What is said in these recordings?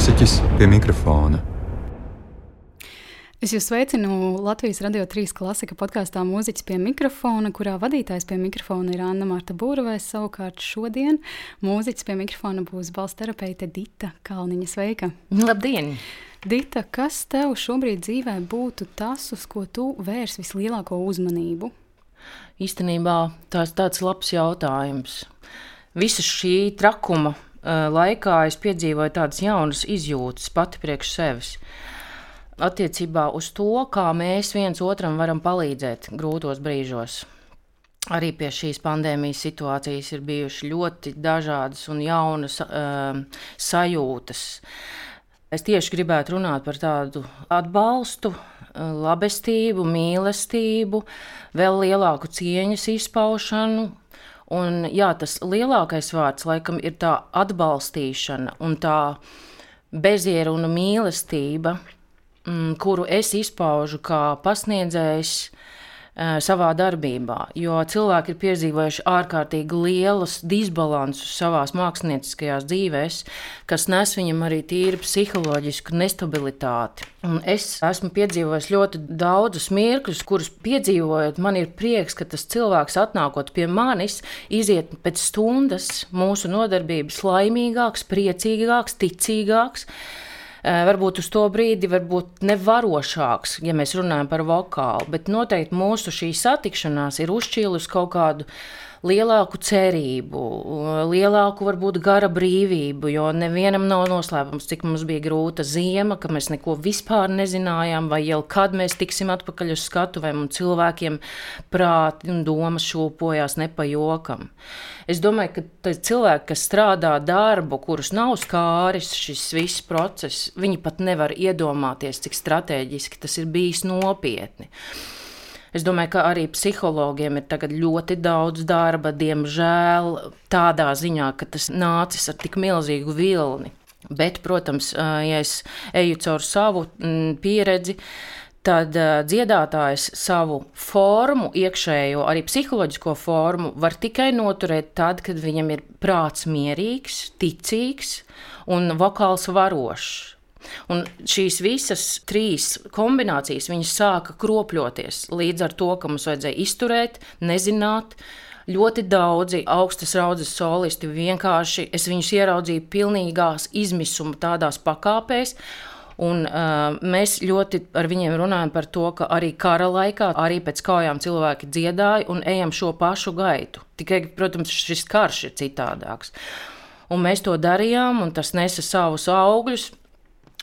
Mūziķis pie mikrofona. Es jūs sveicinu Latvijas Radio 3 klasika podkāstā Mūziķis pie mikrofona, kurā vadītājs pie mikrofona ir Anna Marta Būravais. Savukārt šodien mūziķis pie mikrofona būs balss terapeite Dita Kalniņa. Sveika! Labdien! Dita, kas tev šobrīd dzīvē būtu tas, uz ko tu vērs vislielāko uzmanību? Īstenībā tas tāds labs jautājums. Visa šī trakuma laikā es piedzīvoju tādas jaunas izjūtas pati priekš sevis attiecībā uz to, kā mēs viens otram varam palīdzēt grūtos brīžos. Arī pie šīs pandēmijas situācijas ir bijušas ļoti dažādas un jaunas uh, sajūtas. Es tieši gribētu runāt par tādu atbalstu, labestību, mīlestību, vēl lielāku cieņas izpaušanu. Un, jā, tas lielākais vārds laikam ir tā atbalstīšana un tā bezjēra un mīlestība, Mm, kuru es izpaužu kā pasniedzējs savā darbībā, jo cilvēki ir piedzīvojuši ārkārtīgi lielus disbalansus savā mākslinieckajās dzīvēs, kas nes viņam arī tīri psiholoģisku nestabilitāti. Un es esmu piedzīvojis ļoti daudzus mirkļus, kurus piedzīvojot, man ir prieks, ka tas cilvēks atnākot pie manis, iziet pēc stundas mūsu nodarbības laimīgāks, priecīgāks, ticīgāks. Eh, varbūt uz to brīdi varbūt nevarošāks, ja mēs runājam par vokālu, bet noteikti mūsu šī satikšanās ir uzšķīlusi kaut kādu lielāku cerību, lielāku varbūt gara brīvību, jo nevienam nav noslēpums, cik mums bija grūta ziema, ka mēs neko vispār nezinājām, vai jau kad mēs tiksim atpakaļ uz skatuvēm, un cilvēkiem prāti un domas šūpojās nepajokam. Es domāju, ka cilvēki, kas strādā darbu, kurus nav skāris šis viss process, viņi pat nevar iedomāties, cik strateģiski tas ir bijis nopietni. Es domāju, ka arī psihologiem ir ļoti daudz darba, diemžēl, tādā ziņā, ka tas nācis ar tik milzīgu vilni. Bet, protams, ja es eju cauri savu pieredzi, tad dziedātājs savu formu, iekšējo, arī psiholoģisko formu, var tikai noturēt tad, kad viņam ir prāts mierīgs, ticīgs un vokāls varošs. Un šīs visas trīs kombinācijas sāka kropļoties līdz ar to, ka mums vajadzēja izturēt, nezināt. Ļoti daudzi augstas raudzes solisti vienkārši es viņus ieraudzīju pilnīgās izmisuma tādās pakāpēs, Un, uh, mēs ļoti ar viņiem runājam par to, ka arī kara laikā, arī pēc kaujām cilvēki dziedāja un ejam šo pašu gaitu. Tikai, protams, šis karš ir citādāks. Un mēs to darījām, un tas nesa savus augļus.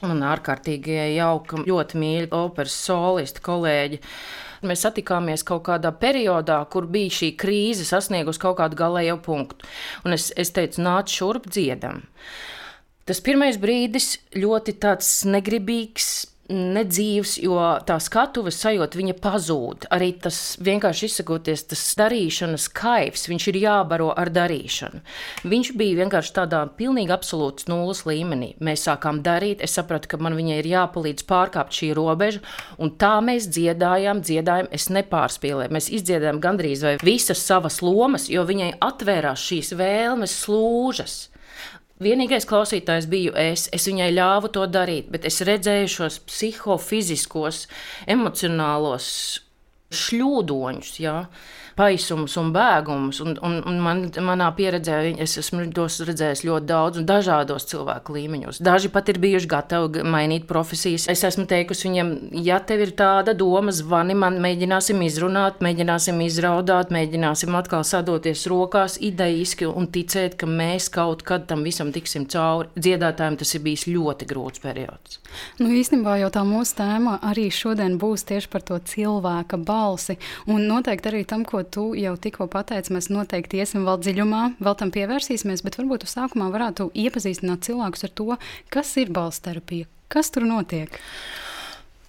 Un ārkārtīgi jauka, ļoti mīļa operas solisti, kolēģi. Mēs satikāmies kaut kādā periodā, kur bija šī krīze sasniegusi kaut kādu galējo punktu. Un es, es teicu, nāc šurp dziedam. Tas pirmais brīdis ļoti tāds negribīgs, nedzīvs, jo tā skatuves sajūta viņa pazūd. Arī tas vienkārši izsakoties, tas darīšanas kaivs, viņš ir jābaro ar darīšanu. Viņš bija vienkārši tādā pilnīgi absolūts nulles līmenī. Mēs sākām darīt, es sapratu, ka man viņai ir jāpalīdz pārkāpt šī robeža, un tā mēs dziedājām, dziedājām, es nepārspīlēju. Mēs izdziedājām gandrīz visas savas lomas, jo viņai atvērās šīs vēlmes slūžas. Vienīgais klausītājs biju es. Es viņai ļāvu to darīt, bet es redzēju šos psihofiziskos, emocionālos šļūdoņus. Ja? Paisums un bēgums. Un, un, un man, manā pieredzē es esmu tos redzējis ļoti daudz un dažādos cilvēku līmeņos. Daži pat ir bijuši gatavi mainīt profesijas. Es esmu teikusi viņiem, ja tev ir tāda doma, zvani man, mēģināsim izrunāt, mēģināsim izraudāt, mēģināsim atkal sadoties rokās idejiski un ticēt, ka mēs kaut kad tam visam tiksim cauri. Dziedātājiem tas ir bijis ļoti grūts periods. Nu, īstenībā jau tā mūsu tēma arī šodien būs tieši par to cilvēka balsi un noteikti arī tam, ko tu jau tikko pateici, mēs noteikti iesim vēl dziļumā, vēl tam pievērsīsimies, bet varbūt uz sākumā varētu iepazīstināt cilvēkus ar to, kas ir balss terapija, kas tur notiek.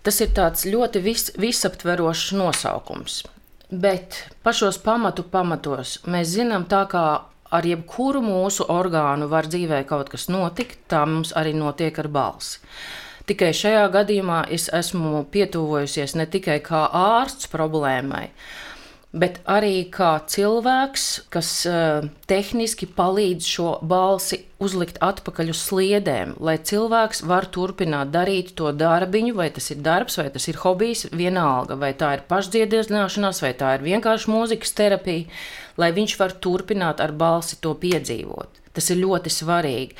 Tas ir tāds ļoti vis, visaptverošs nosaukums. Bet pašos pamatu pamatos mēs zinām, tā kā ar jebkuru mūsu orgānu var dzīvē kaut kas notikt, tā mums arī notiek ar balsi. Tikai šajā gadījumā es esmu pietuvojusies ne tikai kā ārsts problēmai, bet arī kā cilvēks, kas uh, tehniski palīdz šo balsi uzlikt atpakaļ uz sliedēm, lai cilvēks var turpināt darīt to darbiņu, vai tas ir darbs, vai tas ir hobijs, vienalga, vai tā ir pašdziedināšanās, vai tā ir vienkārši mūzikas terapija, lai viņš var turpināt ar balsi to piedzīvot. Tas ir ļoti svarīgi.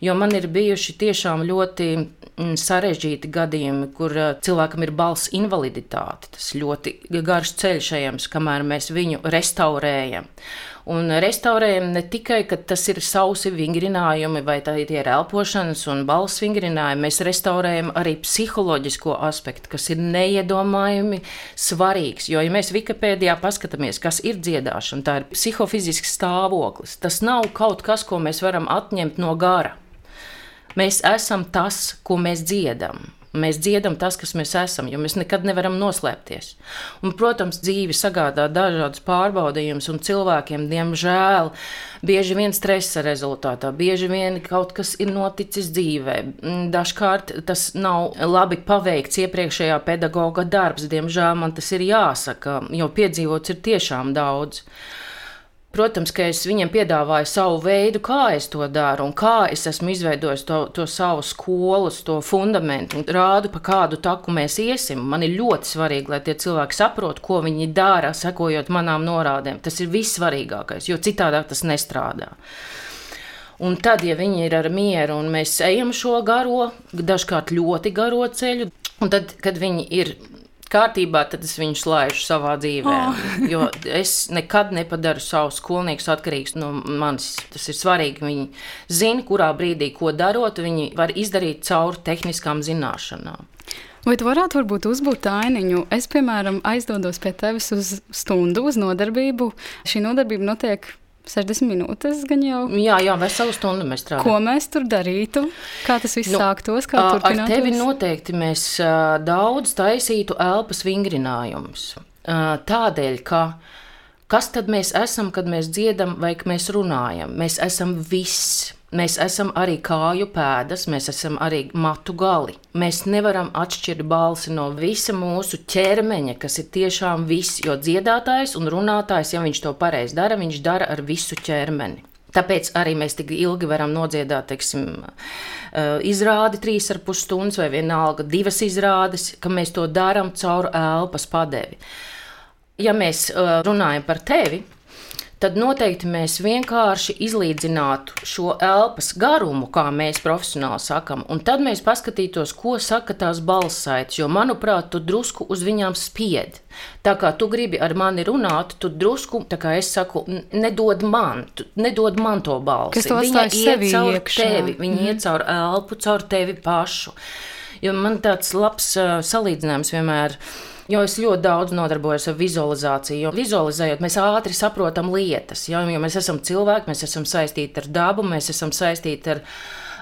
Jo man ir bijuši tiešām ļoti mm, sarežģīti gadījumi, kur uh, cilvēkam ir balss invaliditāte. Tas ļoti garš ceļš ejams, kamēr mēs viņu restaurējam. Un restaurējam ne tikai, ka tas ir sausi vingrinājumi, vai tā ir elpošanas un balss vingrinājumi, mēs restaurējam arī psiholoģisko aspektu, kas ir neiedomājami svarīgs. Jo, ja mēs Wikipēdijā paskatāmies, kas ir dziedāšana, tā ir psihofizisks stāvoklis. Tas nav kaut kas, ko mēs varam atņemt no gara. Mēs esam tas, ko mēs dziedam. Mēs dziedam tas, kas mēs esam, jo mēs nekad nevaram noslēpties. Un, protams, dzīve sagādā dažādas pārbaudījumus, un cilvēkiem, diemžēl, bieži vien stresa rezultātā, bieži vien kaut kas ir noticis dzīvē. Dažkārt tas nav labi paveikts iepriekšējā pedagoga darbs, diemžēl man tas ir jāsaka, jo piedzīvots ir tiešām daudz. Protams, ka es viņiem piedāvāju savu veidu, kā es to daru, un kā es esmu izveidojis to, to savu skolas, to fundamentu, un rādu, pa kādu taku mēs iesim. Man ir ļoti svarīgi, lai tie cilvēki saprotu, ko viņi dara, sekojot manām norādēm. Tas ir vissvarīgākais, jo citādi tas nestrādā. Un tad, ja viņi ir ar mieru un mēs ejam šo garo, dažkārt ļoti garo ceļu, un tad, kad viņi ir kārtībā, tad es viņus laižu savā dzīvē. Oh. jo es nekad nepadaru savus skolniekus atkarīgus no manis. Tas ir svarīgi. Viņi zina, kurā brīdī ko darot, viņi var izdarīt caur tehniskām zināšanām. Vai tu varētu varbūt uzbūt ainiņu? Es, piemēram, aizdodos pie tevis uz stundu, uz nodarbību. Šī nodarbība notiek 60 minūtes gan jau. Jā, jā, veselu stundu mēs strādājam. Ko mēs tur darītu? Kā tas viss nu, sāktos? Kā turpinātos? Ar tevi noteikti mēs daudz taisītu elpas vingrinājumus. Tādēļ, ka kas tad mēs esam, kad mēs dziedam vai mēs runājam? Mēs esam viss. Mēs esam arī kāju pēdas, mēs esam arī matu gali. Mēs nevaram atšķirt balsi no visa mūsu ķermeņa, kas ir tiešām viss, jo dziedātājs un runātājs, ja viņš to pareizi dara, viņš dara ar visu ķermeni. Tāpēc arī mēs tik ilgi varam nodziedāt, teiksim, izrādi trīs ar pus stundas vai vienalga divas izrādes, ka mēs to darām caur elpas padevi. Ja mēs runājam par tevi, tad noteikti mēs vienkārši izlīdzinātu šo elpas garumu, kā mēs profesionāli sakam, un tad mēs paskatītos, ko saka tās balssaites, jo, manuprāt, tu drusku uz viņām spied. Tā kā tu gribi ar mani runāt, tu drusku, tā kā es saku, nedod man, nedod man to balsi. Viņa iet caur iekšā. tevi, viņa mm. iet caur elpu, caur tevi pašu. Jo man tāds labs uh, salīdzinājums vienmēr ir Jo es ļoti daudz nodarbojos ar vizualizāciju. Jo vizualizējot, mēs ātri saprotam lietas. Ja? Jo mēs esam cilvēki, mēs esam saistīti ar dabu, mēs esam saistīti ar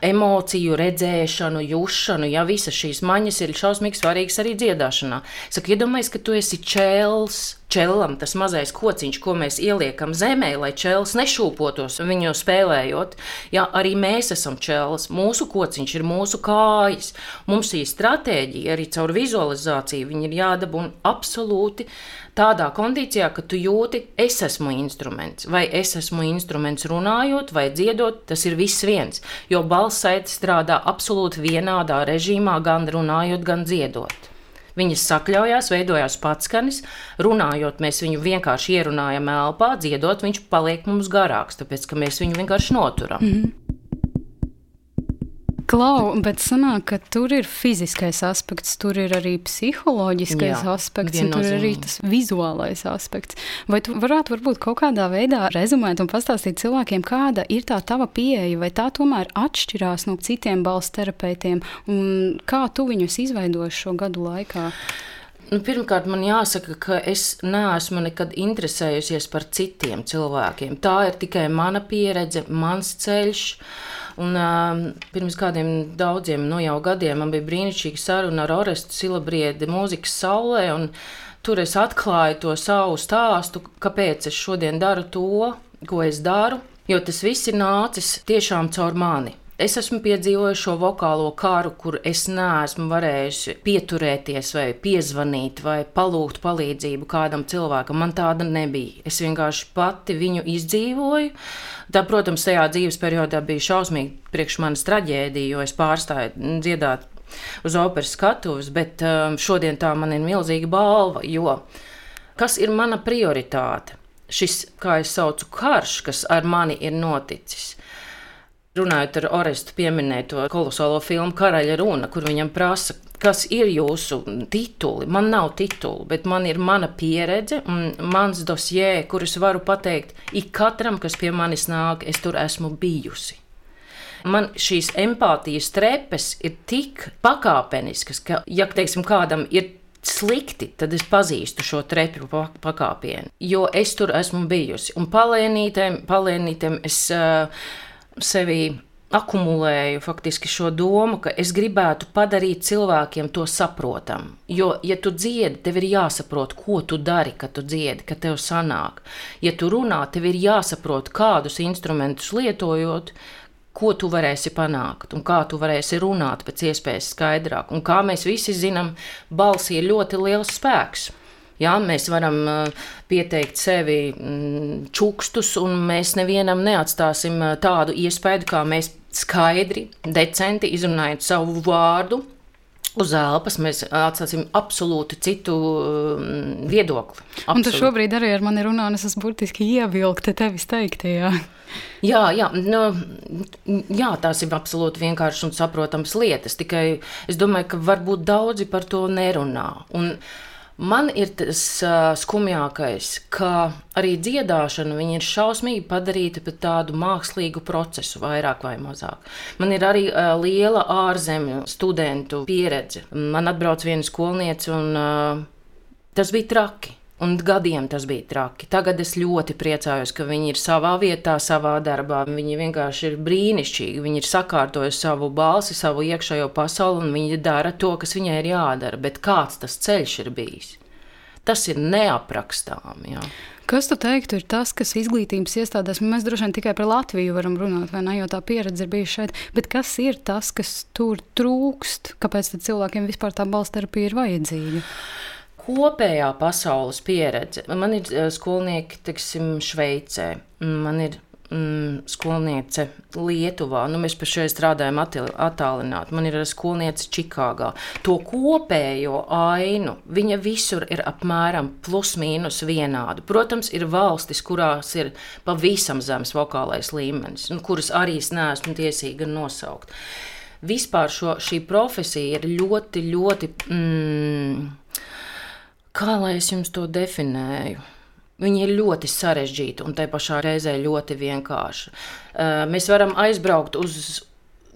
emociju, redzēšanu, jušanu. Ja visas šīs maņas ir šausmīgi svarīgas arī dziedāšanā. Saka, iedomājieties, ka tu esi čēls čelam, tas mazais kociņš, ko mēs ieliekam zemē, lai čels nešūpotos viņu spēlējot. Jā, arī mēs esam čels, mūsu kociņš ir mūsu kājas. Mums šī stratēģija arī caur vizualizāciju ir jādabūna absolūti tādā kondīcijā, ka tu jūti, es esmu instruments, vai es esmu instruments runājot vai dziedot, tas ir viss viens. Jo balss saite strādā absolūti vienādā režīmā, gan runājot, gan dziedot. Viņas sakļaujās, veidojās patskanis, runājot, mēs viņu vienkārši ierunājam elpā, dziedot, viņš paliek mums garāks, tāpēc ka mēs viņu vienkārši noturam. Mm -hmm. Klau, bet sanāk, ka tur ir fiziskais aspekts, tur ir arī psiholoģiskais Jā, aspekts, un tur ir arī tas vizuālais aspekts. Vai tu varētu varbūt kaut kādā veidā rezumēt un pastāstīt cilvēkiem, kāda ir tā tava pieeja, vai tā tomēr atšķirās no citiem balss terapeitiem, un kā tu viņus izveidoji šo gadu laikā? Nu, pirmkārt, man jāsaka, ka es neesmu nekad interesējusies par citiem cilvēkiem. Tā ir tikai mana pieredze, mans ceļš. Un, uh, pirms kādiem daudziem nu, gadiem man bija brīnišķīga saruna ar Orestu Silabriedi mūzikas saulē. Tur es atklāju to savu stāstu, kāpēc es šodien daru to, ko es daru. Jo tas viss ir nācis tiešām caur mani. Es esmu piedzīvojis šo vokālo kāru, kur es neesmu varējusi pieturēties, vai piezvanīt, vai palūgt palīdzību kādam cilvēkam. Man tāda nebija. Es vienkārši pati viņu izdzīvoju. Tā, protams, tajā dzīves periodā bija šausmīgi priekš manas traģēdija, jo es pārstāju dziedāt uz operas skatuves, bet um, šodien tā man ir milzīga balva, jo kas ir mana prioritāte? Šis, kā es saucu, karš, kas ar mani ir noticis Runājot ar Orestu, pieminēja to kolosālo filmu Karaļa runa, kur viņam prasa, kas ir jūsu tituli. Man nav titulu, bet man ir mana pieredze un mans dosjē, kurus varu pateikt ik katram, kas pie manis nāk, es tur esmu bijusi. Man šīs empātijas trepes ir tik pakāpeniskas, ka, ja teiksim, kādam ir slikti, tad es pazīstu šo trepu pakāpienu, jo es tur esmu bijusi. Un palēnītēm, palēnītēm es. Uh, sevī akumulēju faktiski šo domu, ka es gribētu padarīt cilvēkiem to saprotamu. Jo, ja tu dziedi, tev ir jāsaprot, ko tu dari, kad tu dziedi, kad tev sanāk. Ja tu runā, tev ir jāsaprot, kādus instrumentus lietojot, ko tu varēsi panākt un kā tu varēsi runāt pēc iespējas skaidrāk. Un kā mēs visi zinām, balsī ir ļoti liels spēks. Jā, mēs varam pieteikt sevi mm, čukstus, un mēs nevienam neatstāsim tādu iespēju, kā mēs skaidri, decenti izrunājot savu vārdu. Uz elpas mēs atstāsim absolūti citu viedokli. Absolūti. Un tu šobrīd arī ar mani runā, un es esmu burtiski ievilkta tevis teiktajā. Jā, jā, nu, jā, tās ir absolūti vienkāršas un saprotamas lietas. Tikai es domāju, ka varbūt daudzi par to nerunā. Un, uh, Man ir tas uh, skumjākais, ka arī dziedāšana ir šausmīgi padarīta par tādu mākslīgu procesu, vairāk vai mazāk. Man ir arī uh, liela ārzemju studentu pieredze. Man atbrauc viena skolniece, un uh, tas bija traki. Un gadiem tas bija traki. Tagad es ļoti priecājos, ka viņi ir savā vietā, savā darbā. Viņi vienkārši ir brīnišķīgi. Viņi ir sakārtojuši savu balsi, savu iekšējo pasauli, un viņi dara to, kas viņai ir jādara. Bet kāds tas ceļš ir bijis? Tas ir neaprakstāms. Kas tu teiktu, ir tas, kas izglītības iestādēs, mēs droši vien tikai par Latviju varam runāt, vai ne, jo tā pieredze ir bijusi šeit, bet kas ir tas, kas tur trūkst, kāpēc cilvēkiem vispār tā balss terapija ir vajadzīga? Kopējā pasaules pieredze. Man ir eh, skolnieki, teiksim, Šveicē, man ir mm, skolniece Lietuvā. Nu, mēs šeit strādājam attālināti. Man ir skolniece Čikāgā. To kopējo ainu viņa visur ir apmēram plus mīnus vienāda. Protams, ir valstis, kurās ir pavisam zems vokālais līmenis, nu, kuras arī es neesmu tiesīga nosaukt. Vispār šo, šī profesija ir ļoti, ļoti. Mm, Kā lai es jums to definēju? Viņi ir ļoti sarežģīti un te pašā reizē ļoti vienkārši. Mēs varam aizbraukt uz,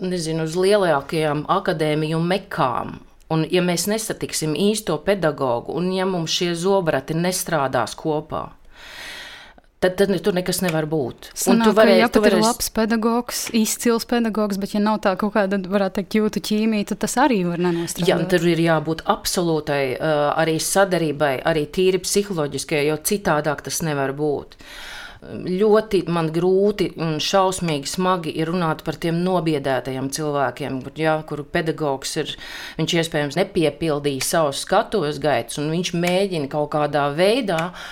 nezinu, uz lielākajām akadēmiju mekām. Un, ja mēs nesatiksim īsto pedagogu, un ja mums šie zobrati nestrādās kopā, tad, tad tur nekas nevar būt. Sanāk, tu vari, ja tu varēs... ir labs pedagogs, izcils pedagogs, bet ja nav tā kaut kāda, varētu teikt, jūtu ķīmija, tad tas arī var nenostrādāt. Jā, tur ir jābūt absolūtai arī sadarībai, arī tīri psiholoģiskai, jo citādāk tas nevar būt. Ļoti man grūti un šausmīgi smagi ir runāt par tiem nobiedētajiem cilvēkiem, kur, jā, kuru pedagogs ir. Viņš iespējams nepiepildīja savus skatuves gaitas, un viņš mēģina kaut kādā veidā uh,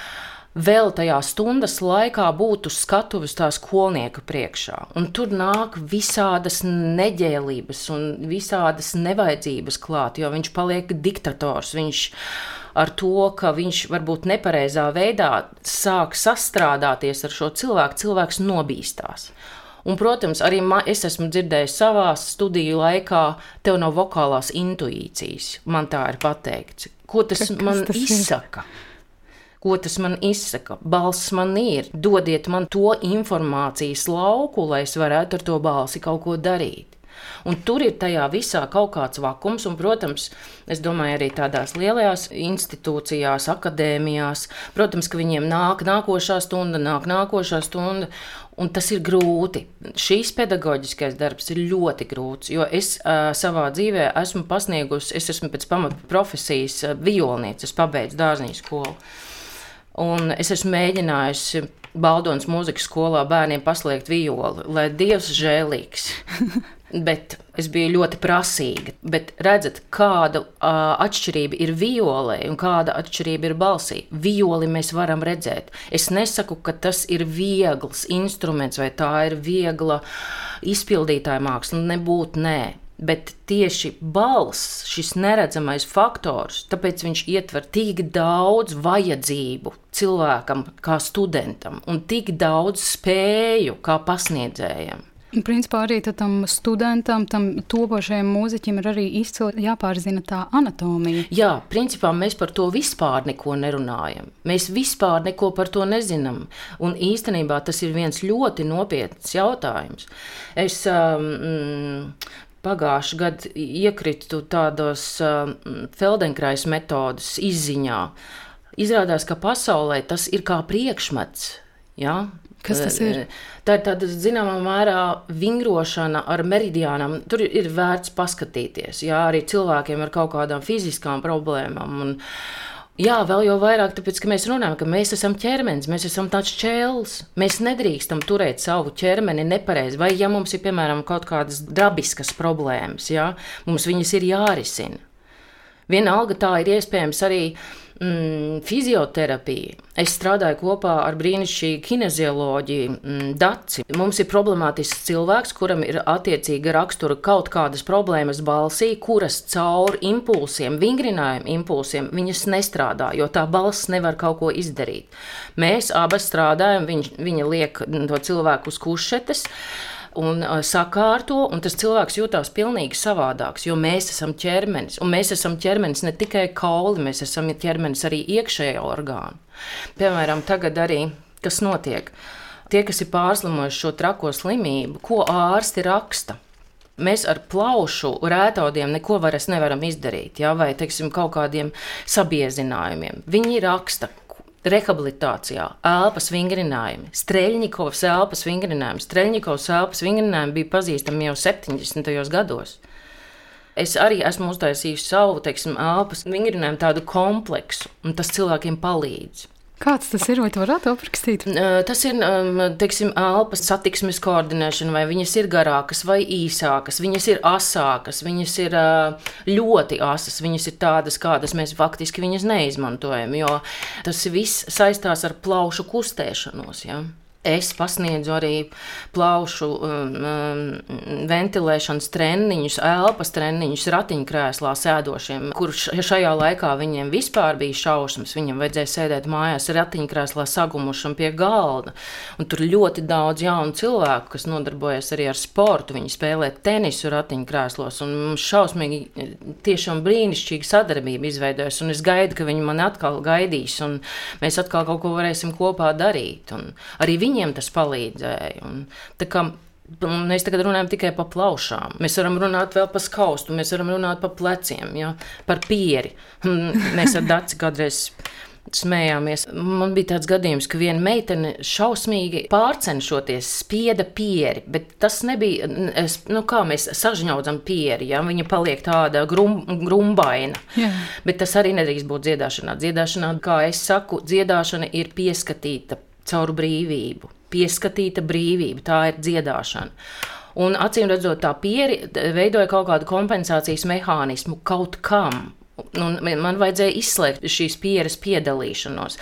vēl tajā stundas laikā būt uz skatuves tā skolnieka priekšā. Un tur nāk visādas neģēlības un visādas nevajadzības klāt, jo viņš paliek diktators. Viņš ar to, ka viņš varbūt nepareizā veidā sāk sastrādāties ar šo cilvēku, cilvēks nobīstās. Un, protams, arī man, es esmu dzirdējis savā studiju laikā, tev nav vokālās intuīcijas. Man tā ir pateikts. Ko tas Kas man tas izsaka? Ir? Ko tas man izsaka. Balss man ir, dodiet man to informācijas lauku, lai es varētu ar to balsi kaut ko darīt. Un tur ir tajā visā kaut kāds vakums, un, protams, es domāju, arī tādās lielajās institūcijās, akadēmijās, protams, ka viņiem nāk nākošā stunda, nāk nākošā stunda, un tas ir grūti. Šīs pedagoģiskais darbs ir ļoti grūts, jo es uh, savā dzīvē esmu pasniegusi, es esmu pēc pamata profesijas uh, violniece, es pabeidzu dārziņu skolu. Un es esmu mēģinājusi Baldonas mūzikas skolā bērniem paslēgt violi, lai Dievs žēlīgs. bet es biju ļoti prasīga. Bet redzat, kāda uh, atšķirība ir violē un kāda atšķirība ir balsī. Violi mēs varam redzēt. Es nesaku, ka tas ir viegls instruments vai tā ir viegla izpildītāja māksla. Nebūtu nē. Bet tieši balss, šis neredzamais faktors, tāpēc viņš ietver tik daudz vajadzību cilvēkam, kā studentam, un tik daudz spēju kā pasniedzējam. Principā arī tam studentam, tam topošajam mūziķim ir arī izcili jāpārzina tā anatomija. Jā, principā mēs par to vispār neko nerunājam. Mēs vispār neko par to nezinām. Un īstenībā tas ir viens ļoti nopietns jautājums. Es um, pagājušajā gadā iekritu tādos um, Feldenkrais metodas izziņā. Izrādās, ka pasaulē tas ir kā priekšmets. Ja? Kas tas ir? Tā ir tāda zināmā mērā vingrošana ar meridiānām. Tur ir vērts paskatīties. Jā, arī cilvēkiem ar kaut kādām fiziskām problēmām. Un, Jā, vēl jau vairāk, tāpēc, ka mēs runājam, ka mēs esam ķermenis, mēs esam tāds ķēlis. Mēs nedrīkstam turēt savu ķermeni nepareizi. Vai, ja mums ir, piemēram, kaut kādas dabiskas problēmas, jā, mums viņas ir jārisina. Vienalga tā ir iespējams arī mm, fizioterapija. Es strādāju kopā ar brīnišķīgu kinezioloģiju, mm, Daci. Mums ir problemātisks cilvēks, kuram ir attiecīga rakstura kaut kādas problēmas balsī, kuras caur impulsiem, vingrinājumu impulsiem, viņas nestrādā, jo tā balss nevar kaut ko izdarīt. Mēs abas strādājam, viņ, viņa liek to cilvēku uz kušetes un uh, sakārto, un tas cilvēks jūtas pilnīgi savādāks, jo mēs esam ķermenis. Un mēs esam ķermenis ne tikai kauli, mēs esam ķermenis arī iekšējā orgāna. Piemēram, tagad arī kas notiek? Tie, kas ir pārslimojuši šo trako slimību, ko ārsti raksta? Mēs ar plaušu rētaudiem neko vairs nevaram izdarīt, ja? vai teiksim, kaut kādiem sabiezinājumiem. Viņi raksta, Rehabilitācijā, elpas vingrinājumi, Streļņikovs elpas vingrinājumi. Streļņikovs elpas vingrinājumi bija pazīstami jau 70. gados. Es arī esmu uztaisījis savu, teiksim, elpas vingrinājumu tādu kompleksu, un tas cilvēkiem palīdz. Kāds tas ir? Vai tu varētu aprakstīt? Tas ir teiksim, elpas satiksmes koordinēšana, vai viņas ir garākas vai īsākas, viņas ir asākas, viņas ir ļoti asas, viņas ir tādas, kādas mēs faktiski viņas neizmantojam, jo tas viss saistās ar plaušu kustēšanos. Ja? Es pasniedzu arī plaušu um, um, ventilēšanas treniņus, elpas treniņus ratiņkrēslā sēdošiem, kurš šajā laikā viņiem vispār bija šausmas. Viņam vajadzēja sēdēt mājās ratiņkrēslā sagumušam pie galda. Un tur ļoti daudz jaunu cilvēku, kas nodarbojas arī ar sportu. Viņi spēlē tenisu ratiņkrēslos. Un šausmīgi, tiešām brīnišķīga sadarbība izveidojas. Un es gaidu, ka viņi mani atkal gaidīs un mēs atkal kaut ko varēsim kopā darīt. Un arī viņi viņiem tas palīdzēja. Un, kā, Mēs tagad runājam tikai par plaušām. Mēs varam runāt vēl par skaustu, mēs varam runāt par pleciem, ja? par pieri. Mēs ar Dārzu kādreiz smējāmies. Man bija tāds gadījums, ka viena meitene šausmīgi pārcenšoties spieda pieri, bet tas nebija, es, nu kā mēs sažņaudzam pieri, ja viņa paliek tāda grum, grumbaina. Jā. Bet tas arī nedrīkst būt dziedāšanā. Dziedāšanā, kā es saku, dziedāšana ir pieskatīta caur brīvību pieskatīta brīvība, tā ir dziedāšana. Un acīm redzot, tā pieri veidoja kaut kādu kompensācijas mehānismu kaut kam. Un man vajadzēja izslēgt šīs pieres piedalīšanos.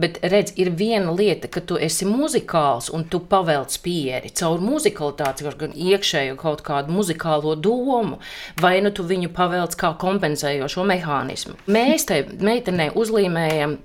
Bet redz, ir viena lieta, ka tu esi muzikāls un tu pavelc pieri caur muzikalitāti, gan iekšējo kaut kādu muzikālo domu, vai nu tu viņu pavelc kā kompensējošo mehānismu. Mēs tai meitenei uzlīmējam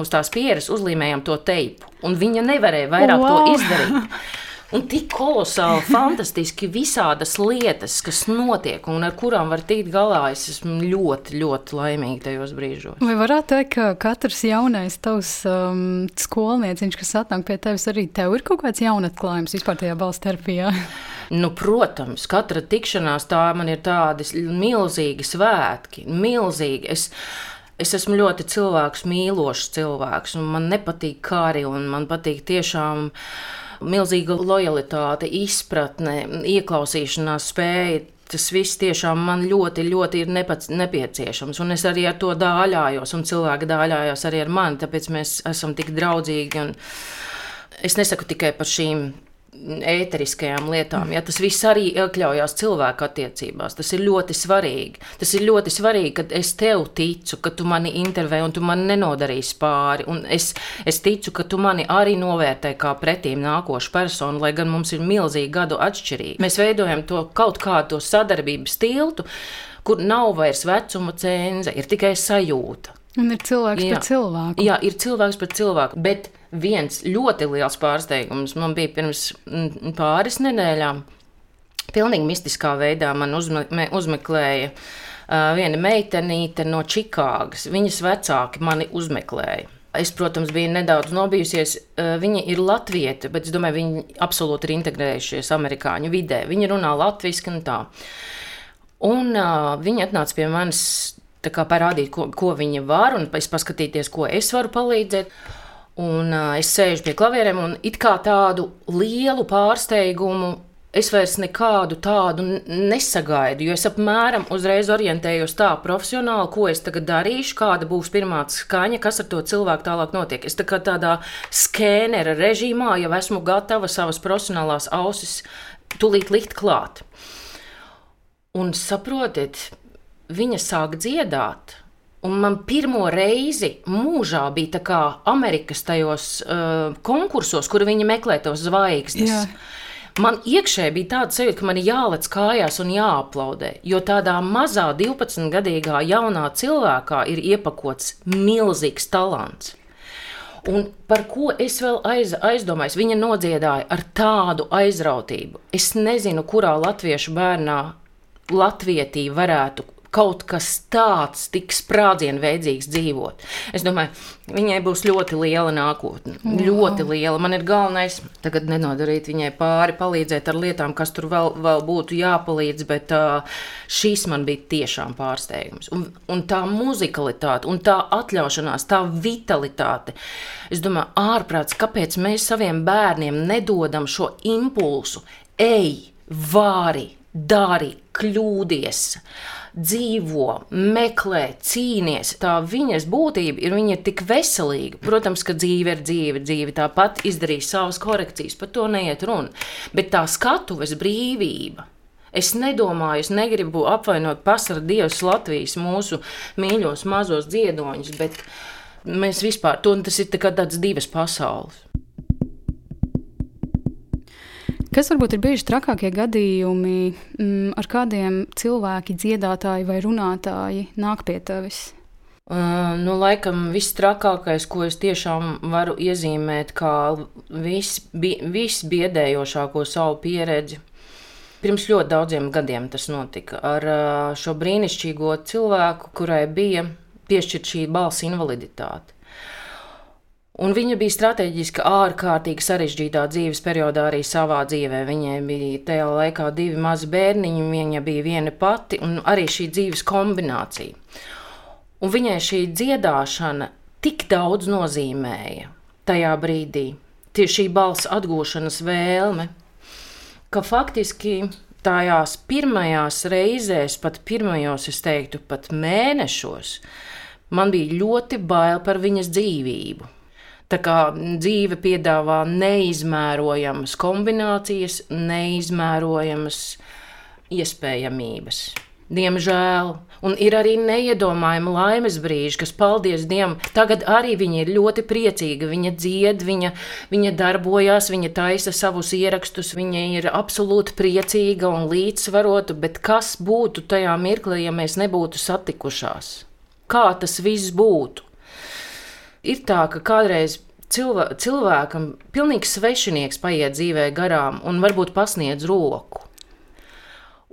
uz tās pieres uzlīmējām to teipu, un viņa nevarēja vairāk wow. to izdarīt. Un tik kolosāli, fantastiski visādas lietas, kas notiek un ar kurām var tikt galā. Es esmu ļoti, ļoti laimīga tajos brīžos. Vai varētu teikt, ka katrs jaunais tavs um, skolnieciņš, kas atnāk pie tevis, arī tev ir kaut kāds jaunatklājums vispār tajā balss terapijā? Nu, protams, katra tikšanās tā man ir tādi milzīgi svētki, milzīgi. Es, Es esmu ļoti cilvēks, mīlošs cilvēks, un man nepatīk kari, un man patīk tiešām milzīga lojalitāte, izpratne, ieklausīšanās spēja. Tas viss tiešām man ļoti, ļoti ir nepats, nepieciešams. Un es arī ar to dāļājos, un cilvēki dāļājās arī ar mani. Tāpēc mēs esam tik draudzīgi. Es nesaku tikai par šīm ēteriskajām lietām. Ja, tas viss arī iekļaujās cilvēku attiecībās. Tas ir ļoti svarīgi. Tas ir ļoti svarīgi, ka es tev ticu, ka tu mani intervēji un tu man nenodarīsi pāri. Un es, es ticu, ka tu mani arī novērtē kā pretīm nākošu personu, lai gan mums ir milzīgi gadu atšķirība. Mēs veidojam to kaut kādu sadarbības tiltu, kur nav vairs vecuma cenze, ir tikai sajūta. Un ir cilvēks jā. pret cilvēku. Jā, ir cilvēks pret cilvēku. Bet viens ļoti liels pārsteigums man bija pirms mm, pāris nedēļām. Pilnīgi mistiskā veidā man uzme, uzmeklēja uh, viena meitenīte no Čikāgas. Viņas vecāki mani uzmeklēja. Es, protams, biju nedaudz nobijusies. Viņa ir latvieta, bet es domāju, viņi absolūti ir integrējušies amerikāņu vidē. Viņa runā latviešu un tā. Un uh, viņa atnāca pie manis parādīt, ko, ko viņa var, un es paskatīties, ko es varu palīdzēt. Un uh, es sēžu pie klavierēm, un it kā tādu lielu pārsteigumu es vairs nekādu tādu nesagaidu, jo es apmēram uzreiz orientējos tā profesionāli, ko es tagad darīšu, kāda būs pirmā skaņa, kas ar to cilvēku tālāk notiek. Es tā kā tādā skēnera režīmā jau esmu gatava savas profesionālās ausis tulīt likt klāt. Un saprotiet, viņa sāk dziedāt. Un man pirmo reizi mūžā bija tā kā Amerikas tajos uh, konkursos, kur viņi meklē tos zvaigznes. Jā. Man iekšēji bija tāda sajūta, ka man ir jālec kājās un jāaplaudē, jo tādā mazā 12-gadīgā jaunā cilvēkā ir iepakots milzīgs talants. Un par ko es vēl aiz, aizdomājos? Viņa nodziedāja ar tādu aizrautību. Es nezinu, kurā latviešu bērnā latvietī varētu kaut kas tāds, tik sprādzienveidzīgs dzīvot. Es domāju, viņai būs ļoti liela nākotne. Wow. Ļoti liela. Man ir galvenais tagad nenodarīt viņai pāri, palīdzēt ar lietām, kas tur vēl, vēl būtu jāpalīdz, bet uh, šis man bija tiešām pārsteigums. Un, un tā muzikalitāte, un tā atļaušanās, tā vitalitāte. Es domāju, ārprāts, kāpēc mēs saviem bērniem nedodam šo impulsu? Ej, vari, dari, kļūdies dzīvo, meklē, cīnies. Tā viņas būtība ir, viņa ir tik veselīga. Protams, ka dzīve ir dzīve, dzīve tāpat izdarīs savas korekcijas, par to neiet runa. Bet tā skatuves brīvība. Es nedomāju, es negribu apvainot pasaules dievus Latvijas mūsu mīļos mazos dziedoņus, bet mēs vispār, tas ir tā tāds divas pasaules. Kas varbūt ir bijuši trakākie gadījumi, mm, ar kādiem cilvēki, dziedātāji vai runātāji nāk pie tevis? Uh, nu, laikam viss trakākais, ko es tiešām varu iezīmēt, kā visbiedējošāko savu pieredzi. Pirms ļoti daudziem gadiem tas notika ar uh, šo brīnišķīgo cilvēku, kurai bija piešķirta šī balss invaliditāte. Un viņa bija strateģiski ārkārtīgi sarežģītā dzīves periodā arī savā dzīvē. Viņai bija tajā laikā divi mazi bērniņi, viņa bija viena pati, un arī šī dzīves kombinācija. Un viņai šī dziedāšana tik daudz nozīmēja tajā brīdī, tieši šī balss atgūšanas vēlme, ka faktiski tajās pirmajās reizēs, pat pirmajos, es teiktu, pat mēnešos, man bija ļoti bail par viņas dzīvību. Tā kā dzīve piedāvā neizmērojamas kombinācijas, neizmērojamas iespējamības. Diemžēl, un ir arī neiedomājama laimes brīži, kas, paldies Dievam, tagad arī viņa ir ļoti priecīga. Viņa dzied, viņa, viņa darbojas, viņa taisa savus ierakstus, viņa ir absolūti priecīga un līdzsvarota. Bet kas būtu tajā mirklī, ja mēs nebūtu satikušās? Kā tas viss būtu? Ir tā, ka kādreiz cilvē, cilvēkam pilnīgi svešinieks paiet dzīvē garām un varbūt pasniedz roku.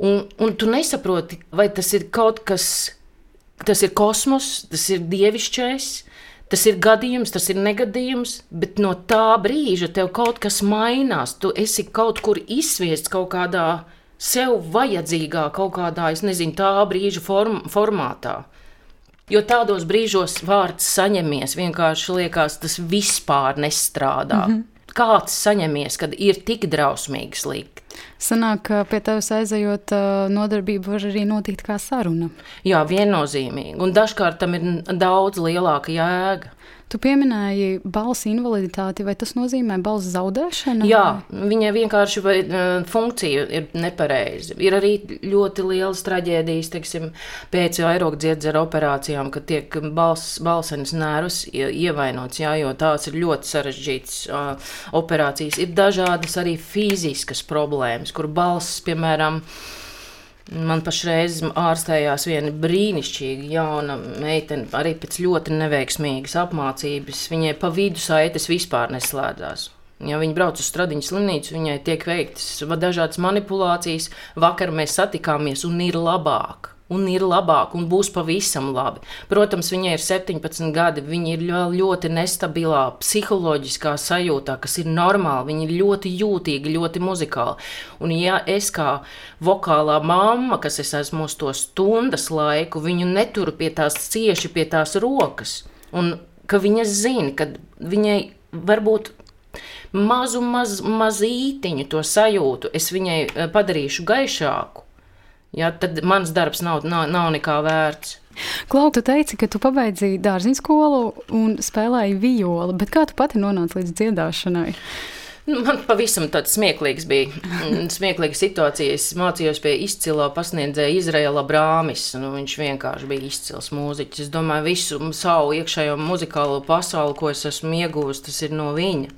Un, un tu nesaproti, vai tas ir kaut kas, tas ir kosmos, tas ir dievišķais, tas ir gadījums, tas ir negadījums, bet no tā brīža tev kaut kas mainās. Tu esi kaut kur izsviests kaut kādā sev vajadzīgā, kaut kādā, es nezinu, tā brīža form, formātā. Jo tādos brīžos vārds saņemies, vienkārši liekas, tas vispār nestrādā. Mm -hmm. Kāds saņemies, kad ir tik drausmīgi slikti? Sanāk, ka pie tevis aizejot, nodarbība var arī notikt kā saruna. Jā, viennozīmīgi. Un dažkārt tam ir daudz lielāka jēga. Tu pieminēji balss invaliditāti, vai tas nozīmē balss zaudēšanu? Jā, viņai vienkārši vai, funkcija ir nepareiza. Ir arī ļoti lielas traģēdijas, teiksim, pēc aerokdziedzera operācijām, kad tiek balss, balsenes nervus ievainots, jā, jo tās ir ļoti sarežģītas uh, operācijas. Ir dažādas arī fiziskas problēmas, kur balss, piemēram, Man pašreiz ārstējās viena brīnišķīga jauna meitene, arī pēc ļoti neveiksmīgas apmācības. Viņai pa vidu saites vispār neslēdzās. Ja viņa brauc uz stradiņu slimnīcu, viņai tiek veiktas dažādas manipulācijas. Vakar mēs satikāmies un ir labāk un ir labāk, un būs pavisam labi. Protams, viņai ir 17 gadi, viņa ir ļoti nestabilā psiholoģiskā sajūtā, kas ir normāli. Viņa ir ļoti jūtīga, ļoti muzikāla. Un, ja es kā vokālā mamma, kas es esmu uz to stundas laiku, viņu neturu pie tās cieši pie tās rokas, un ka viņa zina, ka viņai varbūt mazu, maz, mazītiņu to sajūtu, es viņai eh, padarīšu gaišāku ja, tad mans darbs nav, nav, nav nekā vērts. Klau, tu teici, ka tu pabeidzi dārziņu skolu un spēlēji violi, bet kā tu pati nonāci līdz dziedāšanai? Nu, man pavisam tāds smieklīgs bija. Smieklīga situācija. Es mācījos pie izcila pasniedzēja Izraela Brāmis. Nu, viņš vienkārši bija izcils mūziķis. Es domāju, visu savu iekšējo muzikālo pasauli, ko es esmu ieguvis, tas ir no viņa.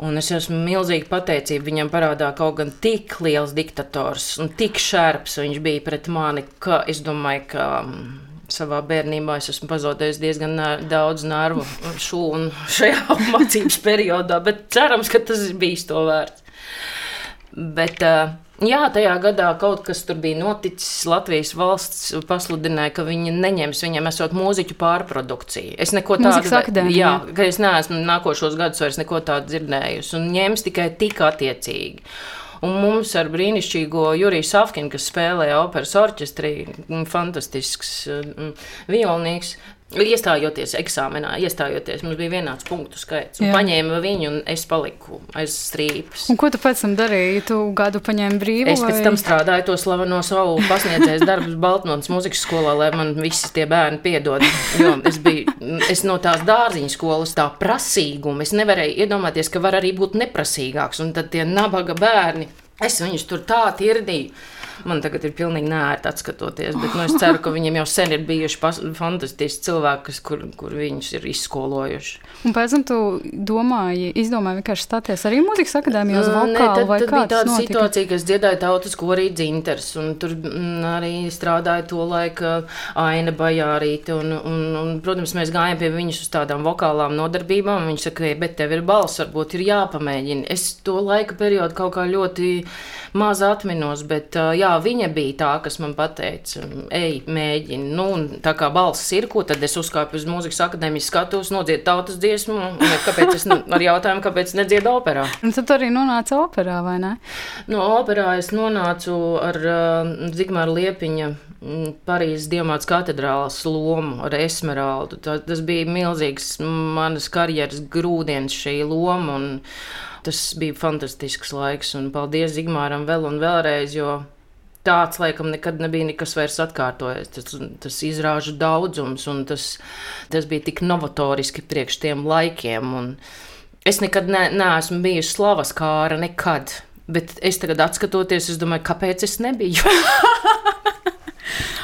Un es esmu milzīgi pateicība viņam parādā kaut gan tik liels diktators un tik šērps viņš bija pret mani, ka es domāju, ka mm, savā bērnībā es esmu pazaudējis diezgan daudz nervu šūnu šajā mācības periodā, bet cerams, ka tas bijis to vērts. Bet, uh, Jā, tajā gadā kaut kas tur bija noticis. Latvijas valsts pasludināja, ka viņi neņems viņam esot mūziķu pārprodukciju. Es neko tādu jā, ka es neesmu nākošos gadus vairs neko tādu dzirdējusi, un ņems tikai tik attiecīgi. Un mums ar brīnišķīgo Juriju Safkinu, kas spēlēja operas orķestrī, fantastisks violnieks, Iestājoties eksāmenā, iestājoties, mums bija vienāds punktu skaits. Paņēma viņu, un es paliku aiz strīpas. Un ko tu pēc tam darīji? Tu gadu paņēmi brīvu? Es vai? pēc tam strādāju to slaveno savu pasniedzēju darbu Baltmonas muzikas skolā, lai man visi tie bērni piedod. Jo es biju es no tās dārziņa skolas, tā prasīguma. Es nevarēju iedomāties, ka var arī būt neprasīgāks. Un tad tie nabaga bērni, es viņus tur tā tirdīju man tagad ir pilnīgi nērti atskatoties. Bet nu, es ceru, ka viņiem jau sen ir bijuši fantastiski cilvēki, kur, kur viņus ir izskolojuši. Un pēc tam tu domāji, izdomāji vienkārši stāties arī mūzikas akadēmijā uz vokālu? Nē, tad, tad bija tāda notika? situācija, ka es dziedāju tautas korī dzinters, un tur mm, arī strādāja to laika Aina Bajārīte, un, un, un, protams, mēs gājām pie viņas uz tādām vokālām nodarbībām, viņa saka, bet tev ir balss, varbūt ir jāpamēģina. Es to laika periodu kaut kā ļoti maz atminos, bet jā, jā, viņa bija tā, kas man teica, ej, mēģini. Nu, tā kā balss ir, ko tad es uzkāpu uz mūzikas akadēmijas skatos, nodziedu tautas dziesmu. Kāpēc es ar jautājumu, kāpēc nedziedu operā? Un tad arī nonāca operā, vai ne? No operā es nonācu ar uh, Zigmāra Liepiņa. Parīzes Diemāts katedrālas lomu ar Esmeraldu. Tā, tas bija milzīgs manas karjeras grūdienis šī loma. Tas bija fantastisks laiks, un paldies Zigmāram vēl un vēlreiz, jo tāds laikam nekad nebija nekas vairs atkārtojies. Tas, tas izrāžu daudzums, un tas, tas bija tik novatoriski priekš tiem laikiem. Un es nekad ne, neesmu bijusi slavas kāra, nekad. Bet es tagad, skatoties, es domāju, kāpēc es nebiju.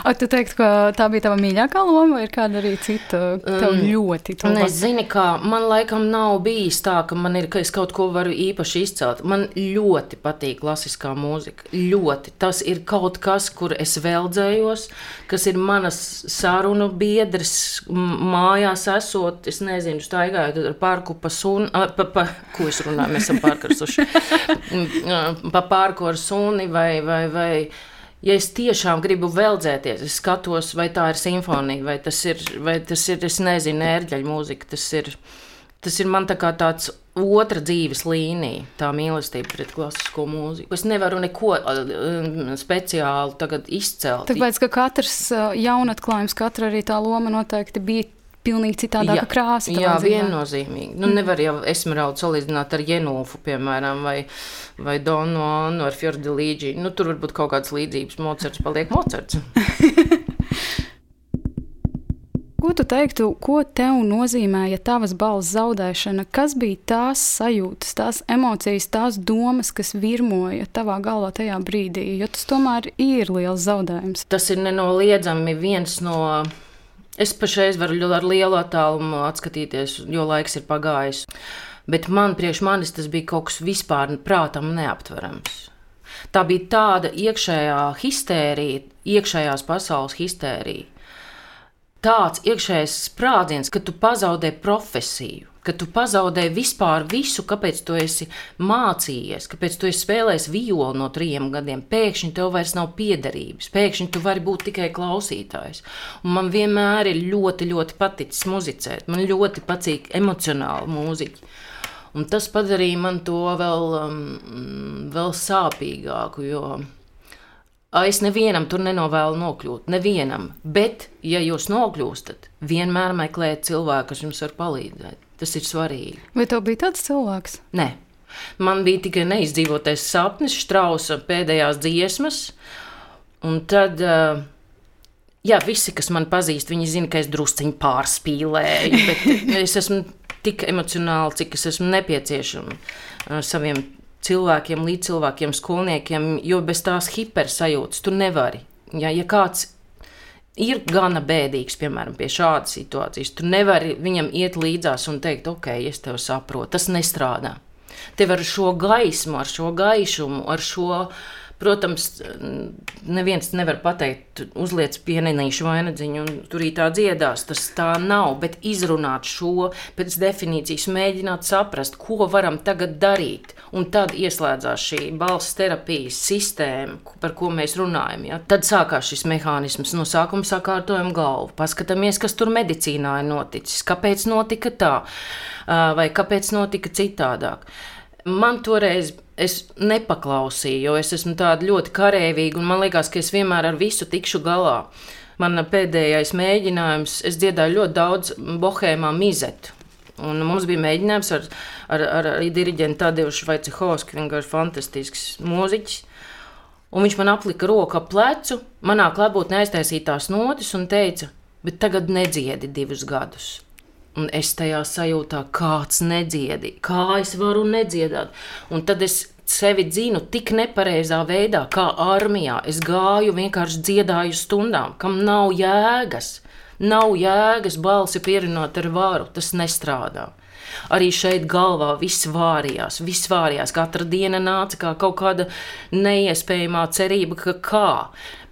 Ak, tu teiktu, ka tā bija tava mīļākā loma, vai ir kāda arī cita? Tev um, ļoti tuva. Es zinu, kā man laikam nav bijis tā, ka man ir, ka es kaut ko varu īpaši izcelt. Man ļoti patīk klasiskā mūzika. Ļoti. Tas ir kaut kas, kur es veldzējos, kas ir manas sarunu biedrs mājās esot. Es nezinu, staigājot ar parku pa suni, pa, pa, ko es runāju, mēs esam pārkarsuši. pa parku ar suni vai, vai, vai ja es tiešām gribu veldzēties, es skatos, vai tā ir simfonija, vai tas ir, vai tas ir es nezinu, ērģeļu mūzika. Tas ir, tas ir man tā kā tāds otra dzīves līnija, tā mīlestība pret klasisko mūziku. Es nevaru neko uh, speciāli izcelt. Tāpēc, ka katrs uh, jaunatklājums, katra arī tā loma noteikti bija pilnīgi citādāka jā, krāsa. Jā, viennozīmīgi. Nu, nevar jau esmeraldu salīdzināt ar Jenūfu, piemēram, vai, vai Donu Annu ar Fjordilīģi. Nu, tur varbūt kaut kādas līdzības. Mocards paliek Mocards. Ko tu teiktu, ko tev nozīmēja tavas balss zaudēšana? Kas bija tās sajūtas, tās emocijas, tās domas, kas virmoja tavā galvā tajā brīdī? Jo tas tomēr ir liels zaudējums. Tas ir nenoliedzami viens no. Es pašreiz varu ar lielu attālumu atskatīties, jo laiks ir pagājis. Bet man, priekš manis, tas bija kaut kas vispār prātam neaptverams. Tā bija tāda iekšējā histērija, iekšējās pasaules histērija tāds iekšējs sprādziens, ka tu pazaudē profesiju, ka tu pazaudē vispār visu, kāpēc tu esi mācījies, kāpēc tu esi spēlējis violu no trim gadiem. Pēkšņi tev vairs nav piederības, pēkšņi tu vari būt tikai klausītājs. Un man vienmēr ir ļoti, ļoti paticis muzicēt, man ļoti patīk emocionāli mūziķi. Un tas padarīja man to vēl, um, vēl sāpīgāku, jo Es nevienam tur nenovēlu nokļūt, nevienam. Bet, ja jūs nokļūstat, vienmēr meklējiet cilvēku, kas jums var palīdzēt. Tas ir svarīgi. Vai tev bija tāds cilvēks? Nē, man bija tikai neizdzīvotais sapnis, Strausa pēdējās dziesmas. Un tad, jā, visi, kas man pazīst, viņi zina, ka es drusciņi pārspīlēju, bet es esmu tik emocionāli, cik es esmu nepieciešama saviem cilvēkiem, līdzcilvēkiem, skolniekiem, jo bez tās hipersajūtas tu nevari. Ja, ja kāds ir gana bēdīgs, piemēram, pie šādas situācijas, tu nevari viņam iet līdzās un teikt, ok, es tevi saprotu, tas nestrādā. Tev ar šo gaismu, ar šo gaišumu, ar šo Protams, neviens nevar pateikt, uzliec pienenīšu vainagdziņu un tur tā dziedās. Tas tā nav, bet izrunāt šo pēc definīcijas, mēģināt saprast, ko varam tagad darīt. Un tad ieslēdzās šī balss terapijas sistēma, par ko mēs runājam. Ja? Tad sākās šis mehānisms. No sākuma sakārtojam galvu, paskatāmies, kas tur medicīnā ir noticis, kāpēc notika tā, vai kāpēc notika citādāk. Man toreiz es nepaklausīju, jo es esmu tāda ļoti karavīga, un man liekas, ka es vienmēr ar visu tikšu galā. Mana pēdējais mēģinājums, es dziedāju ļoti daudz bohēmā mizetu. Un mums bija mēģinājums ar, ar, ar, ar diriģentu Tadeušu Šveicehovsku, viņš ir fantastisks mūziķis. Un viņš man aplika roku ap plecu, manā klātbūtnē aiztaisīja tās notis un teica, bet tagad nedziedi divus gadus. Un es tajā sajūtā, kāds nedziedi, kā es varu nedziedāt. Un tad es sevi dzinu tik nepareizā veidā, kā armijā. Es gāju, vienkārši dziedāju stundām, kam nav jēgas. Nav jēgas balsi pierunāt ar varu, tas nestrādā. Arī šeit galvā viss vārījās, viss vārījās. Katra diena nāca kā kaut kāda neiespējamā cerība, ka kā.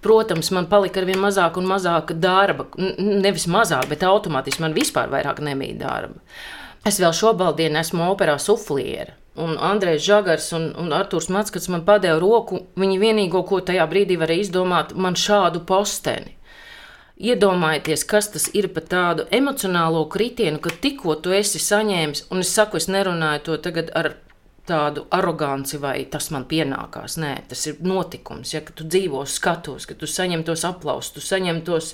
Protams, man palika ar vien mazāk un mazāk darba. Nevis mazāk, bet automātiski man vispār vairāk nebija darba. Es vēl šobrīd esmu operā sufliera. Un Andrejs Žagars un, un Arthurs Matskats man padeva roku. Viņi vienīgo, ko tajā brīdī varēja izdomāt, man šādu posteni. Iedomājieties, kas tas ir par tādu emocionālo kritienu, ka tikko tu esi saņēmis, un es saku, es nerunāju to tagad ar tādu aroganci, vai tas man pienākās. Nē, tas ir notikums. Ja tu dzīvo skatos, ka tu saņem tos aplausus, tu saņem tos,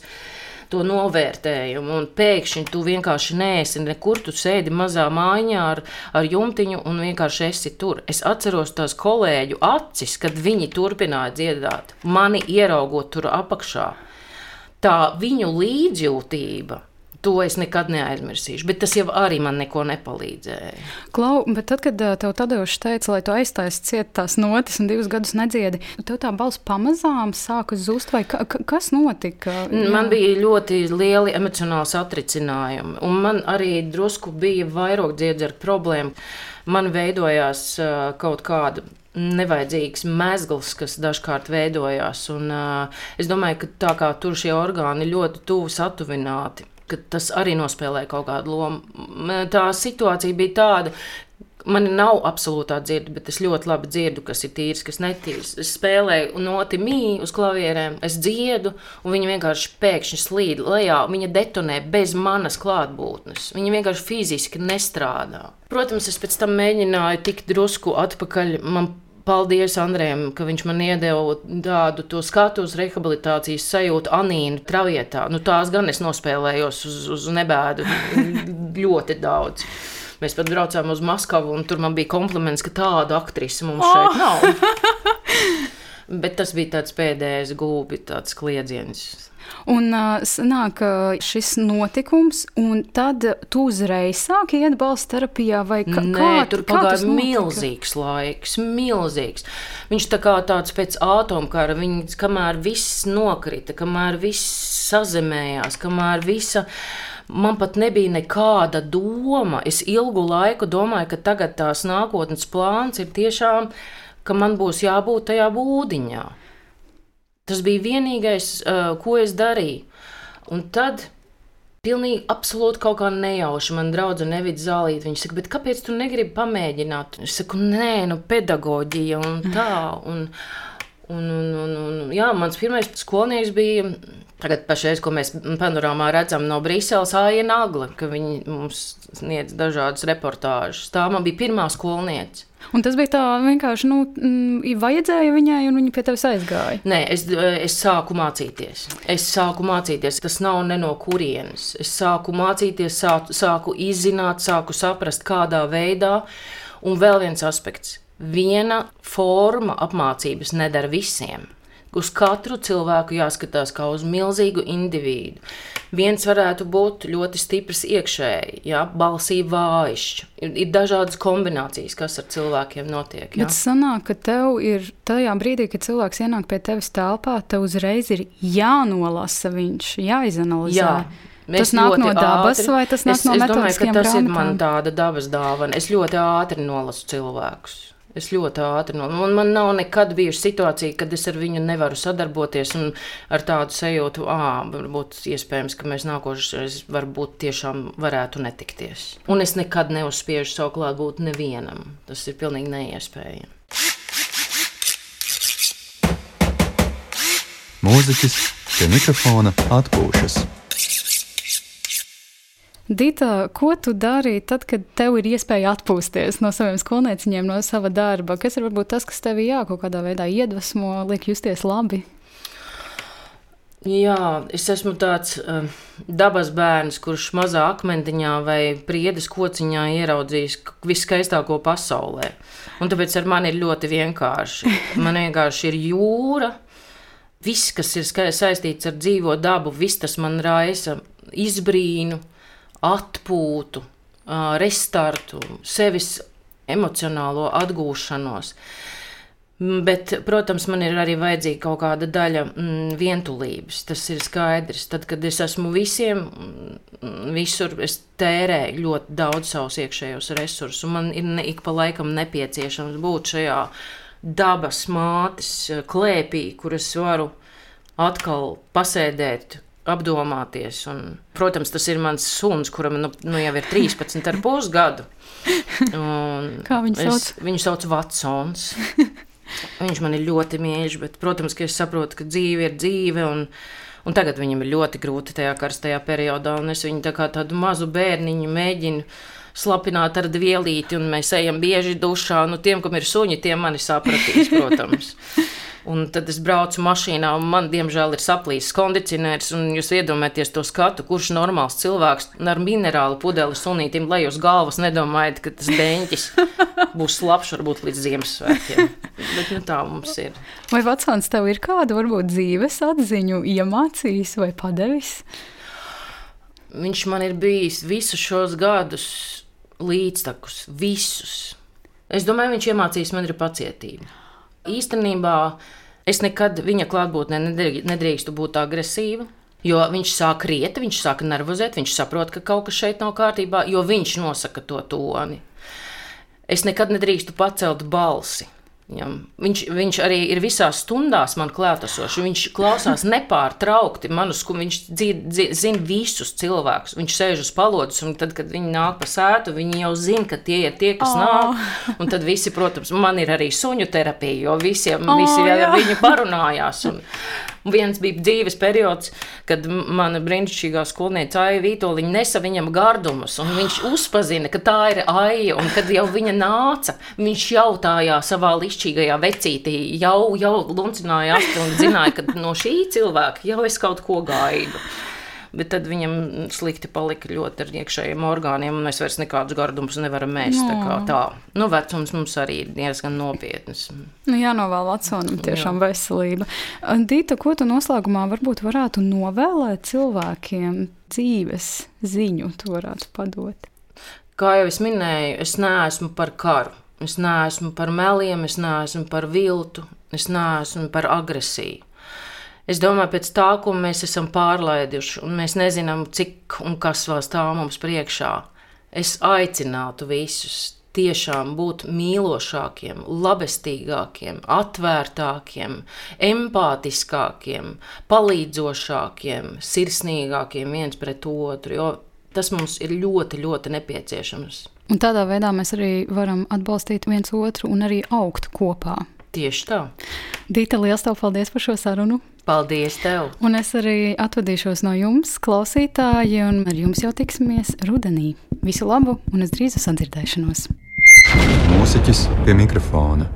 to novērtējumu, un pēkšņi tu vienkārši neesi nekur. Tu sēdi mazā mājā ar, ar jumtiņu un vienkārši esi tur. Es atceros tās kolēģu acis, kad viņi turpināja dziedāt, mani ieraugot tur apakšā. Tā viņu līdzjūtība To es nekad neaizmirsīšu, bet tas jau arī man neko nepalīdzēja. Klau, bet tad, kad tev Tadeušs teica, lai tu aiztaisi ciet tās notis un divus gadus nedziedi, tev tā balss pamazām sāka zust, vai ka, kas notika? Man Jā. bija ļoti lieli emocionāli satricinājumi, un man arī drusku bija vairāk dziedzera problēma. Man veidojās uh, kaut kāda nevajadzīgs mezgls, kas dažkārt veidojās. Un, uh, es domāju, ka tā kā tur šie orgāni ļoti tuvu satuvināti, tas arī nospēlē kaut kādu lomu. Tā situācija bija tāda. Man nav absolūtā dzirde, bet es ļoti labi dzirdu, kas ir tīrs, kas netīrs. Es spēlēju noti mīju uz klavierēm, es dziedu, un viņa vienkārši pēkšņi slīd lejā. Viņa detonē bez manas klātbūtnes. Viņa vienkārši fiziski nestrādā. Protams, es pēc tam mēģināju tikt drusku atpakaļ. Man Paldies Andrejam, ka viņš man iedeva tādu skatu uz rehabilitācijas sajūtu Anīnu travietā. Nu, tās gan es nospēlējos uz, uz nebēdu ļoti daudz. Mēs pat braucām uz Maskavu, un tur man bija kompliments, ka tāda aktrise mums oh! šeit nav. Bet tas bija tāds pēdējais gulbi, tāds kliedziens. Un uh, sanāk šis notikums, un tad tu uzreiz sāki iet balss terapijā, vai kā, Nē, kā tur pagāja milzīgs laiks, milzīgs. Viņš tā kā tāds pēc atomkara, viņš, kamēr viss nokrita, kamēr viss sazemējās, kamēr visa. Man pat nebija nekāda doma. Es ilgu laiku domāju, ka tagad tās nākotnes plāns ir tiešām, ka man būs jābūt tajā būdiņā. Tas bija vienīgais, uh, ko es darīju. Un tad Pilnīgi absolūti kaut kā nejauši. Man draudzene Nevita Zālīte. Viņa saka, kāpēc tu negribi pamēģināt? Es saku, nē, nu, pedagoģija un tā. Un, un, un, un, un, jā, mans pirmais skolnieks bija. Tagad, pašreiz, ko mēs panorāmā redzam no Brīseles, Aija Nagla, ka viņi mums sniedz dažādas reportāžas. Tā man bija pirmā skolniece. Un tas bija tā vienkārši, nu, mm, vajadzēja viņai, un viņa pie tevis aizgāja. Nē, es, es sāku mācīties. Es sāku mācīties. Tas nav ne no kurienes. Es sāku mācīties, sāku, sāku izzināt, sāku saprast, kādā veidā. Un vēl viens aspekts. Viena forma apmācības nedara visiem. Uz katru cilvēku jāskatās kā uz milzīgu individu. Viens varētu būt ļoti stiprs iekšēji, ja, balsī vājš. Ir, ir dažādas kombinācijas, kas ar cilvēkiem notiek. Ja. Bet sanāk, ka tev ir tajā brīdī, kad cilvēks ienāk pie tevis telpā, tev uzreiz ir jānolasa viņš, jāizanalizē. Jā. Tas Es nāk no dabas, ātri- vai tas nāk es, no es domāju, ka tas ir man grāmatām? tāda dabas dāvana. Es ļoti ātri nolasu cilvēkus. Es ļoti ātri nolasu. Man, man nav nekad bijusi situācija, kad es ar viņu nevaru sadarboties ar tādu sajūtu, ah, varbūt iespējams, ka mēs nākošais varbūt tiešām varētu netikties. Un es nekad neuzspiežu savu klātbūtni nevienam. Tas ir pilnīgi neiespējami. Mūziķis pie mikrofona atpūšas. Dita, ko tu dari tad, kad tev ir iespēja atpūsties no saviem skolnieciņiem, no sava darba? Kas ir varbūt tas, kas tevi jā, kaut kādā veidā iedvesmo, liek justies labi? Jā, es esmu tāds uh, dabas bērns, kurš mazā akmentiņā vai priedes kociņā ieraudzījis viskaistāko pasaulē. Un tāpēc ar mani ir ļoti vienkārši. Man vienkārši ir jūra. Viss, kas ir saistīts ar dzīvo dabu, viss tas man raisa izbrīnu, atpūtu, restartu, sevis emocionālo atgūšanos. Bet, protams, man ir arī vajadzīga kaut kāda daļa mm, vientulības. Tas ir skaidrs. Tad, kad es esmu visiem, visur es tērēju ļoti daudz savus iekšējos resursus. Man ir ik pa laikam nepieciešams būt šajā dabas mātes klēpī, kur es varu atkal pasēdēt. Apdomāties. Un, protams, tas ir mans suns, kuram nu, nu jau ir 13, ar pusgadu. Un Kā viņu es- sauc? Viņu sauc Vatsons. Viņš man ir ļoti mīļš, bet, protams, es saprotu, ka dzīve ir dzīve. Un, un tagad viņam ir ļoti grūti tajā karstajā periodā, un es viņu tā kā tādu mazu bērniņu mēģinu slapināt ar dvielīti, un mēs ejam bieži dušā. Nu, tiem, kam ir suņi, tie mani sapratīs, protams. Un tad es braucu mašīnā, un man, diemžēl, ir saplīsis kondicionieris. un Jūs iedomājaties to skatu, kurš normāls cilvēks ar minerālu pudeli sunītim lej uz galvas, nedomājot, ka tas beņķis būs labs varbūt līdz Ziemassvētkiem. Bet nu, tā mums ir. Vai Vatsons tev ir kāda varbūt dzīves atziņu iemācījis vai padevis? Viņš man ir bijis visus šos gadus līdztekus, visus. Es domāju, viņš iemācījis man ir pacietība. Īstenībā es nekad viņa klātbūtnē nedrī- nedrīkstu būt agresīva. Jo viņš sāk riet, viņš sāk nervozēt, viņš saprot, ka kaut kas šeit nav kārtībā, jo viņš nosaka to toni. Es nekad nedrīkstu pacelt balsi. Viņam. Viņš, viņš arī ir visās stundās man klātesošs. Viņš klausās nepārtraukti manu skolu. Viņš dzird, dzird, zina visus cilvēkus. Viņš sēž uz palodzes, un tad, kad viņi nāk pa sētu, viņi jau zina, ka tie ir tie, kas Oh. nāk. Un tad visi, protams, man ir arī suņu terapija, jo visiem Oh, visi jau jā. viņu parunājās. Un, un viens bija dzīves periods, kad mana brīnišķīgā skolniece Aija Vitoļiņa nesa viņam gardumus, un viņš uzpazina, ka tā ir Aija, un kad jau viņa nāca, viņš jautājā savā lišķīgajā vecītī, jau, jau luncināja asti un zināja, ka no šī cilvēka jau es kaut ko gaidu. Bet tad viņam slikti palika ļoti ar iekšējiem orgāniem, un mēs vairs nekādus gardumus nevaram mēst. Tā kā tā. Nu, vecums mums arī ir diezgan nopietns. Nu, jānovēl vecumam tiešām Jā. veselība. Dīta, ko tu noslēgumā varbūt varētu novēlēt cilvēkiem dzīves ziņu, tu varētu padot? Kā jau es minēju, es neesmu par karu. Es neesmu par meliem, es neesmu par viltu, es neesmu par agresiju. Es domāju, pēc tā, ko mēs esam pārlaiduši, un mēs nezinām, cik un kas vēl stāv mums priekšā, es aicinātu visus tiešām būt mīlošākiem, labestīgākiem, atvērtākiem, empātiskākiem, palīdzošākiem, sirsnīgākiem viens pret otru, jo tas mums ir ļoti, ļoti nepieciešams. Un tādā veidā mēs arī varam atbalstīt viens otru un arī augt kopā. Tieši tā. Dīta, liels tev paldies par šo sarunu! Paldies tev! Un es arī atvadīšos no jums, klausītāji, un ar jums jau tiksimies rudenī. Visu labu un uz drīzu sadzirdēšanos! Mūziķis pie mikrofona.